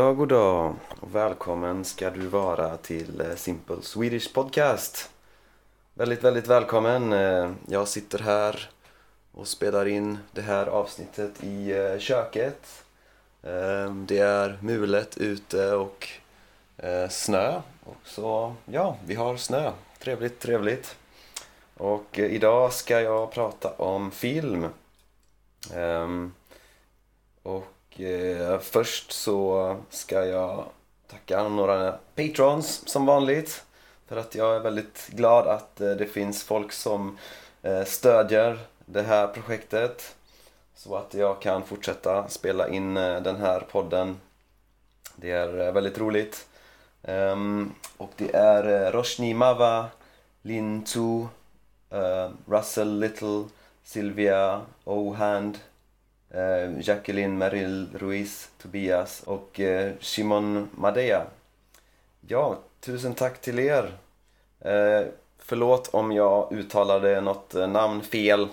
Goddag, goddag och välkommen ska du vara till eh, Simple Swedish Podcast. Väldigt, väldigt välkommen. Eh, jag sitter här och spelar in det här avsnittet i eh, köket. Ehm, det är mulet ute och snö. Och så, ja, vi har snö. Trevligt, trevligt. Och idag ska jag prata om film. Ehm, och och eh, först så ska jag tacka några patrons som vanligt. För att jag är väldigt glad att eh, det finns folk som eh, stödjer det här projektet. Så att jag kan fortsätta spela in eh, den här podden. Det är eh, väldigt roligt. Um, och det är eh, Roshni Mava, Lin Tu, uh, eh, Russell Little, Sylvia Ohand, eh, Jacqueline Merrill Ruiz Tobias och eh, Shimon Madea. Ja, tusen tack till er. Eh, förlåt om jag uttalade något eh, namn fel.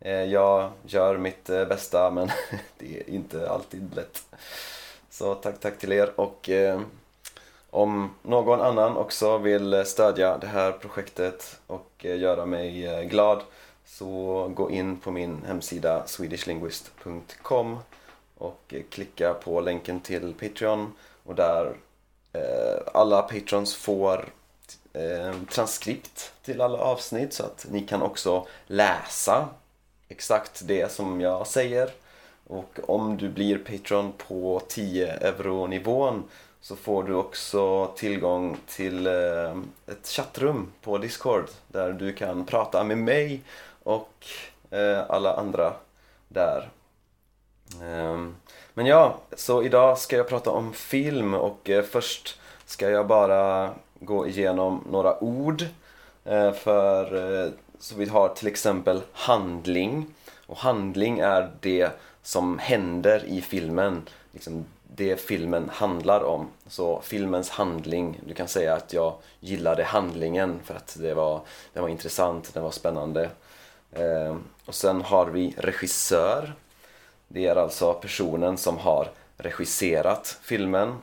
Eh, jag gör mitt eh, bästa men det är inte alltid lätt. Så tack, tack till er och eh, om någon annan också vill stödja det här projektet och eh, göra mig eh, glad så gå in på min hemsida swedishlinguist.com och klicka på länken till Patreon. Och där eh, alla patrons får eh, transkript till alla avsnitt. Så att ni kan också läsa exakt det som jag säger. Och om du blir Patreon på 10 euro nivån så får du också tillgång till eh, ett chattrum på Discord. Där du kan prata med mig och eh, alla andra där. Ehm, Men ja, så idag ska jag prata om film och eh, först ska jag bara gå igenom några ord. Eh, För eh, så vi har till exempel handling. Och handling är det som händer i filmen. Liksom det filmen handlar om. Så filmens handling, du kan säga att jag gillade handlingen för att det var, den var intressant, den var spännande. Ehm, och sen har vi regissör. Det är alltså personen som har regisserat filmen.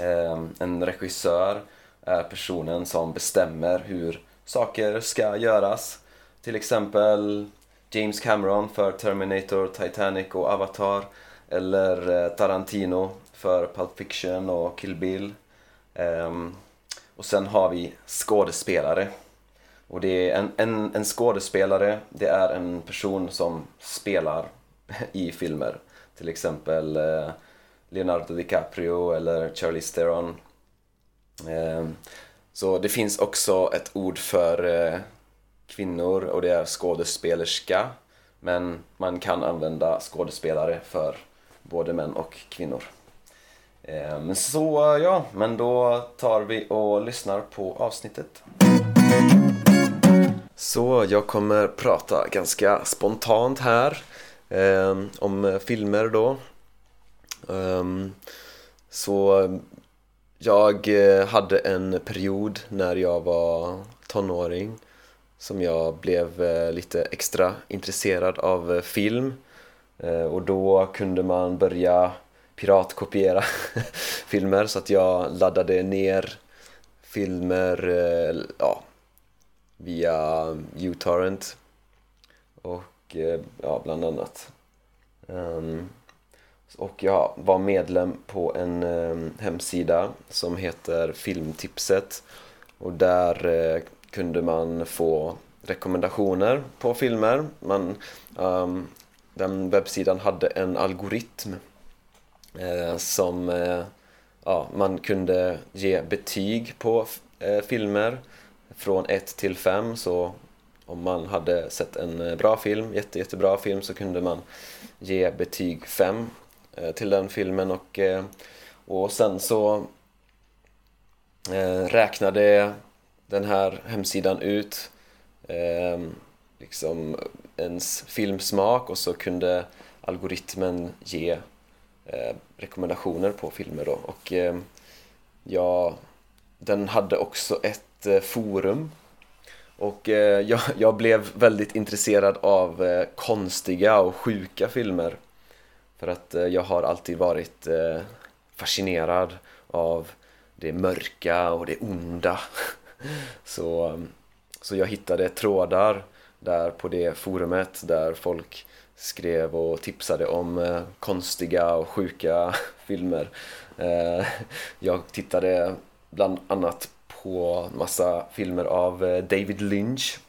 Ehm, en regissör är personen som bestämmer hur saker ska göras. Till exempel James Cameron för Terminator, Titanic och Avatar. Eller eh, Tarantino för Pulp Fiction och Kill Bill. Ehm, och sen har vi skådespelare. Och det är en, en, en skådespelare, det är en person som spelar i filmer. Till exempel eh, Leonardo DiCaprio eller Charlize Theron. Ehm, så det finns också ett ord för eh, kvinnor och det är skådespelerska. Men man kan använda skådespelare för både män och kvinnor. Ehm, så ja, men då tar vi och lyssnar på avsnittet. Så jag kommer prata ganska spontant här eh, om filmer då. Ehm, så jag eh, hade en period när jag var tonåring som jag blev eh, lite extra intresserad av eh, film. Och då kunde man börja piratkopiera filmer så att jag laddade ner filmer ja, via uTorrent och eh, ja, bland annat. Um, och jag var medlem på en um, hemsida som heter Filmtipset och där uh, kunde man få rekommendationer på filmer. Man, um, den webbsidan hade en algoritm uh, som uh, ja, man kunde ge betyg på filmer från 1 till 5 så om man hade sett en eh, bra film, jätte, jättebra film så kunde man ge betyg 5 eh, till den filmen. Och, eh, och sen så räknade den här hemsidan ut liksom ens filmsmak och så kunde algoritmen ge rekommendationer på filmer då. Och ja, den hade också ett Eh, forum och eh, jag, jag blev väldigt intresserad av eh, konstiga och sjuka filmer för att jag har alltid varit fascinerad av det mörka och det onda. Så, så jag hittade trådar där på det forumet där folk skrev och tipsade om konstiga och sjuka filmer. Jag tittade bland annat på massa filmer av eh, David Lynch.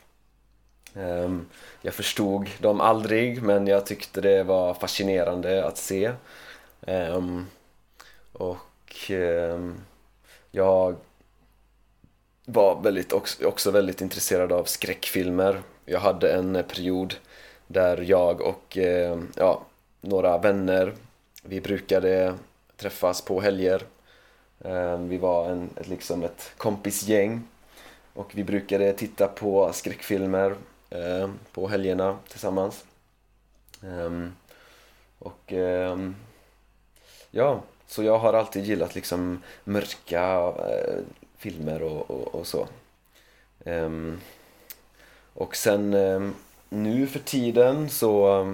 Ehm, jag förstod dem aldrig men jag tyckte det var fascinerande att se. Ehm, och ehm, jag var väldigt, också väldigt intresserad av skräckfilmer. Jag hade en eh, period där jag och ja, några vänner, vi brukade träffas på helger. Ehm, vi var en, ett, liksom ett kompisgäng och vi brukade titta på skräckfilmer ehm, på helgerna tillsammans. Ehm, och ja, så jag har alltid gillat liksom mörka eh, filmer och, och, och så. Och sen nu för tiden så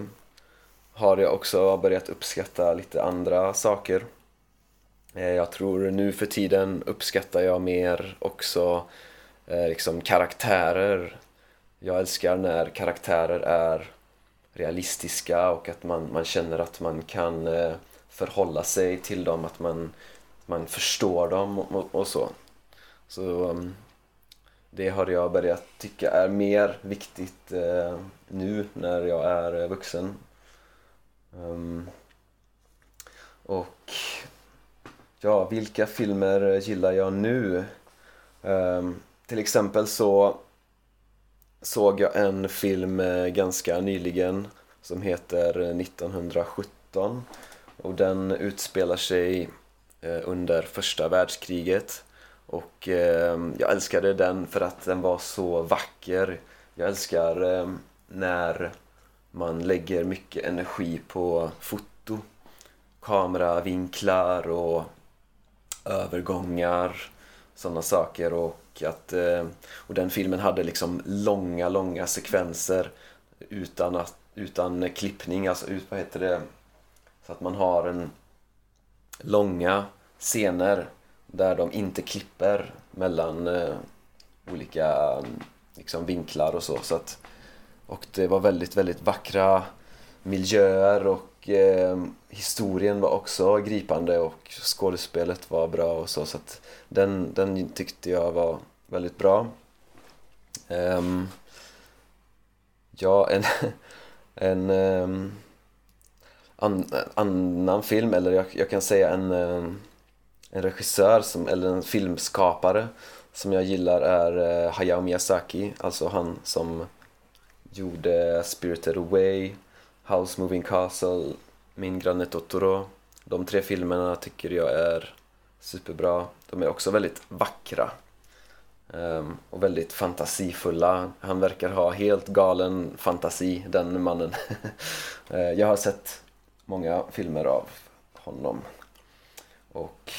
har jag också börjat uppskatta lite andra saker. Eh, jag tror nu för tiden uppskattar jag mer också eh, liksom karaktärer. Jag älskar när karaktärer är realistiska och att man, man känner att man kan eh, förhålla sig till dem, att man, man förstår dem och, och så. Så mm, det har jag börjat tycka är mer viktigt nu när jag är vuxen. Mm. Och ja, vilka filmer gillar jag nu? Um, till exempel så såg jag en film eh, ganska nyligen som heter eh, 1917 och den utspelar sig eh, under första världskriget och ehm, jag älskade den för att den var så vacker. Jag älskar ehm, när man lägger mycket energi på foto, kameravinklar och övergångar, sådana saker. Och att eh, och den filmen hade liksom långa, långa sekvenser utan, att, utan klippning, alltså ut, vad heter det, så att man har en långa scener där de inte klipper mellan eh, olika liksom, vinklar och så. så att, och det var väldigt, väldigt vackra miljöer och eh, historien var också gripande och skådespelet var bra och så. Så att den, den tyckte jag var väldigt bra. Um, ja, en, en um, an, annan film, eller jag, jag kan säga en, ehm, en regissör som, eller en filmskapare som jag gillar är eh, Hayao Miyazaki, alltså han som gjorde Spirited Away, House Moving Castle, Min granne Totoro. De tre filmerna tycker jag är superbra. De är också väldigt vackra ehm, och väldigt fantasifulla. Han verkar ha helt galen fantasi, den mannen. Eh, jag har sett många filmer av honom. Och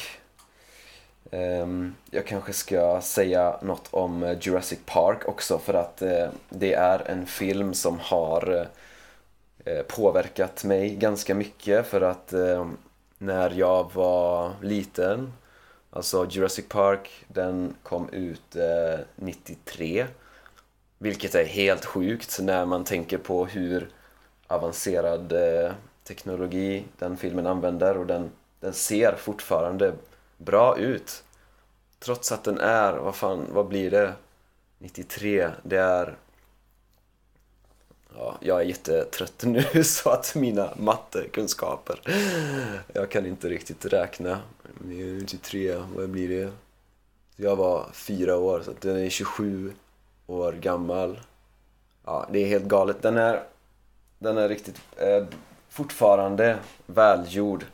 um, jag kanske ska säga något om eh, Jurassic Park också för att uh, det är en film som har Eh, påverkat mig ganska mycket för att eh, när jag var liten Alltså Jurassic Park, den kom ut eh, 93 vilket är helt sjukt när man tänker på hur avancerad teknologi den filmen använder och den, den ser fortfarande bra ut. Trots att den är, vad fan, vad blir det? 93, det är... Ja, jag är jättetrött nu så att mina mattekunskaper, jag kan inte riktigt räkna. 23, vad blir det? Jag var fyra år, så den är 27 år gammal. Ja, det är helt galet. Den är, den är riktigt eh, fortfarande välgjord.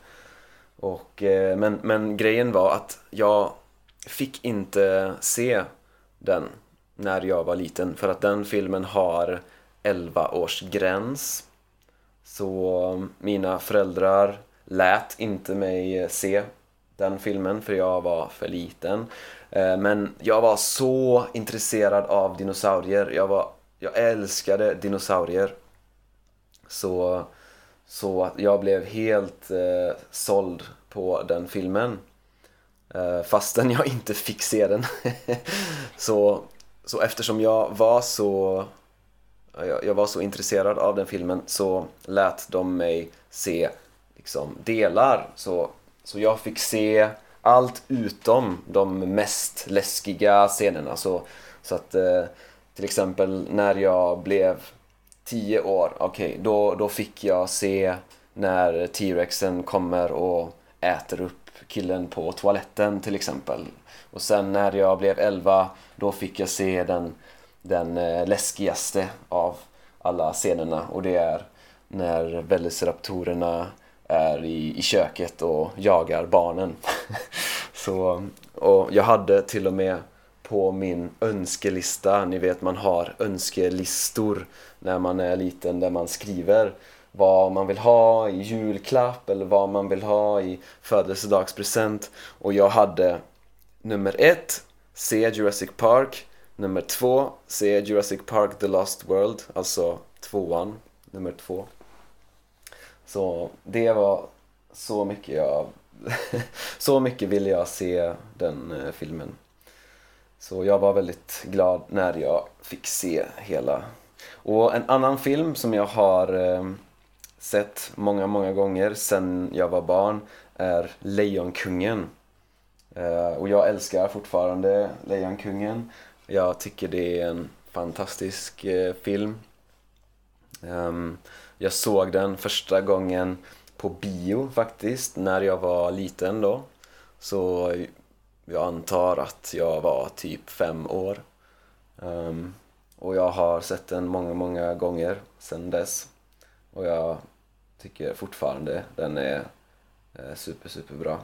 Och, eh, men, men grejen var att jag fick inte se den när jag var liten för att den filmen har 11 års gräns. Så mina föräldrar lät inte mig eh, se den filmen för jag var för liten. Eh, men jag var så intresserad av dinosaurier. Jag, var, jag älskade dinosaurier. Så Så jag blev helt eh, såld på den filmen. Eh, fastän jag inte fick se den. så, så eftersom jag var så jag, jag var så intresserad av den filmen så lät de mig se liksom, delar. Så, så jag fick se allt utom de mest läskiga scenerna. Så, så att eh, till exempel när jag blev 10 år, okej, okay, då, då fick jag se när T-rexen kommer och äter upp killen på toaletten till exempel. Och sen när jag blev 11, då fick jag se den, den eh, läskigaste av alla scenerna. Och det är när Velociraptorerna är i, i köket och jagar barnen. Så, och jag hade till och med på min önskelista, ni vet man har önskelistor när man är liten där man skriver vad man vill ha i julklapp eller vad man vill ha i födelsedagspresent. Och jag hade nummer ett, se Jurassic Park nummer två, se Jurassic Park The Lost World, alltså tvåan, nummer två så det var så mycket jag så mycket ville jag se den eh, filmen så jag var väldigt glad när jag fick se hela och en annan film som jag har eh, sett många, många gånger sen jag var barn är Lejonkungen. Eh, och jag älskar fortfarande Lejonkungen. Jag tycker det är en fantastisk eh, film. Um, jag såg den första gången på bio faktiskt, när jag var liten då. Så jag antar att jag var typ fem år. Um, och jag har sett den många, många gånger sedan dess. Och jag tycker fortfarande den är eh, super, super bra.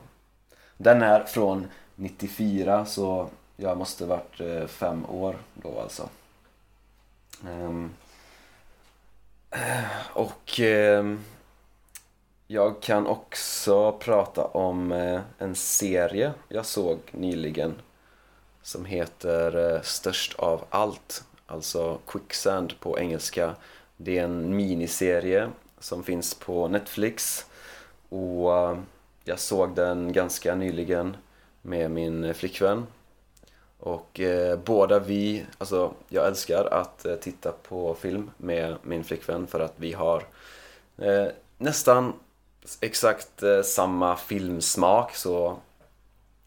Den är från 94 så jag måste varit eh, fem år då alltså. Um, och ehm, jag kan också prata om eh, en serie jag såg nyligen som heter Störst av allt, alltså Quicksand på engelska. Det är en miniserie som finns på Netflix och jag såg den ganska nyligen med min flickvän och eh, båda vi, alltså jag älskar att eh, titta på film med min flickvän för att vi har eh, nästan exakt eh, samma filmsmak så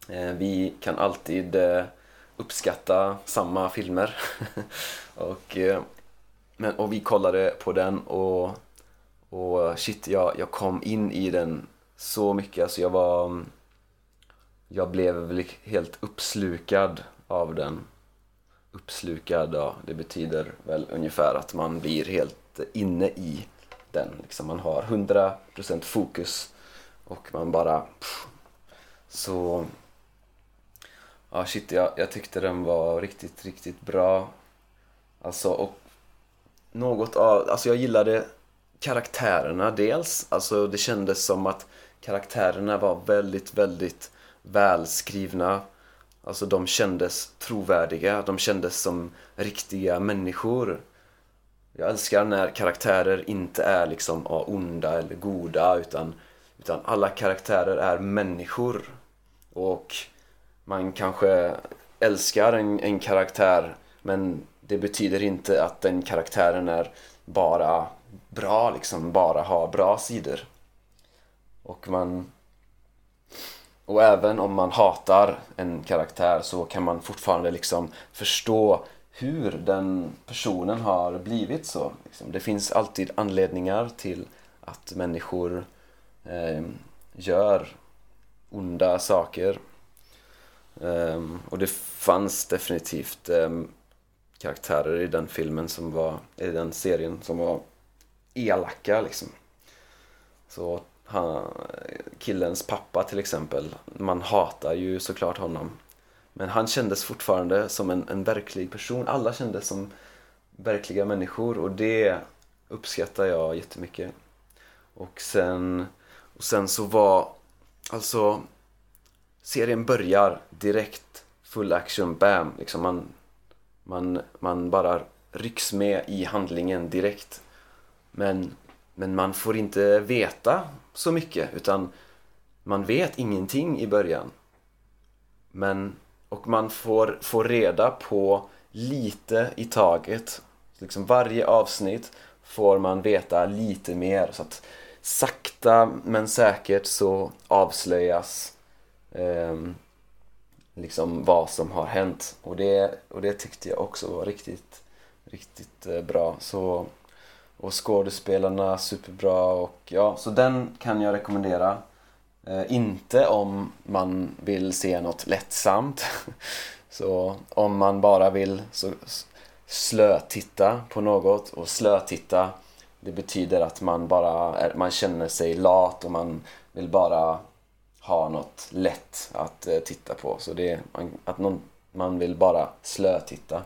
eh, vi kan alltid eh, uppskatta samma filmer. och, eh, men, och vi kollade på den och, och shit, jag, jag kom in i den så mycket. Alltså jag var jag blev helt uppslukad av den uppslukad, ja, det betyder väl ungefär att man blir helt inne i den. Liksom man har 100% fokus och man bara... Pff, så... Ja, shit, jag, jag tyckte den var riktigt, riktigt bra. Alltså, och något av... Alltså jag gillade karaktärerna dels. Alltså det kändes som att karaktärerna var väldigt, väldigt välskrivna Alltså de kändes trovärdiga, de kändes som riktiga människor. Jag älskar när karaktärer inte är liksom onda eller goda utan, utan alla karaktärer är människor. Och man kanske älskar en, en karaktär men det betyder inte att den karaktären är bara bra, liksom bara har bra sidor. Och man och även om man hatar en karaktär så kan man fortfarande liksom förstå hur den personen har blivit så. Liksom. Det finns alltid anledningar till att människor eh, gör onda saker. Ehm, och det fanns definitivt ehm, karaktärer i den filmen som var, i den serien som var elaka liksom. Så han, killens pappa till exempel, man hatar ju såklart honom. Men han kändes fortfarande som en, en verklig person. Alla kändes som verkliga människor och det uppskattar jag jättemycket. Och sen, och sen så var, alltså, serien börjar direkt, full action, bam, liksom man, man, man bara rycks med i handlingen direkt. Men men man får inte veta så mycket utan man vet ingenting i början. Men, och man får, får reda på lite i taget. Liksom varje avsnitt får man veta lite mer. Så att sakta men säkert så avslöjas eh, liksom vad som har hänt. Och det, och det tyckte jag också var riktigt, riktigt eh, bra. Så, och skådespelarna superbra och ja, så den kan jag rekommendera. Eh, inte om man vill se något lättsamt. så om man bara vill så slötitta på något och slötitta det betyder att man bara är, man känner sig lat och man vill bara ha något lätt att eh, titta på. Så det är att någon, man vill bara slötitta.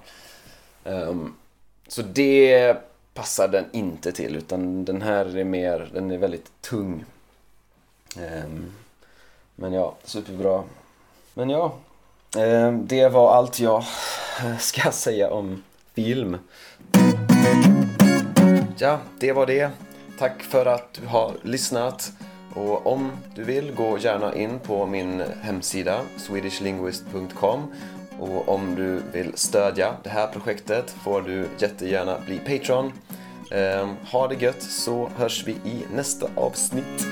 Um, så det passar den inte till utan den här är mer, den är väldigt tung. Um, men ja, superbra. Men ja, um, det var allt jag eh, ska säga om film. Ja, det var det. Tack för att du har lyssnat. Och om du vill, gå gärna in på min hemsida swedishlinguist.com och om du vill stödja det här projektet får du jättegärna bli Patreon. Ehm, ha det gött så hörs vi i nästa avsnitt.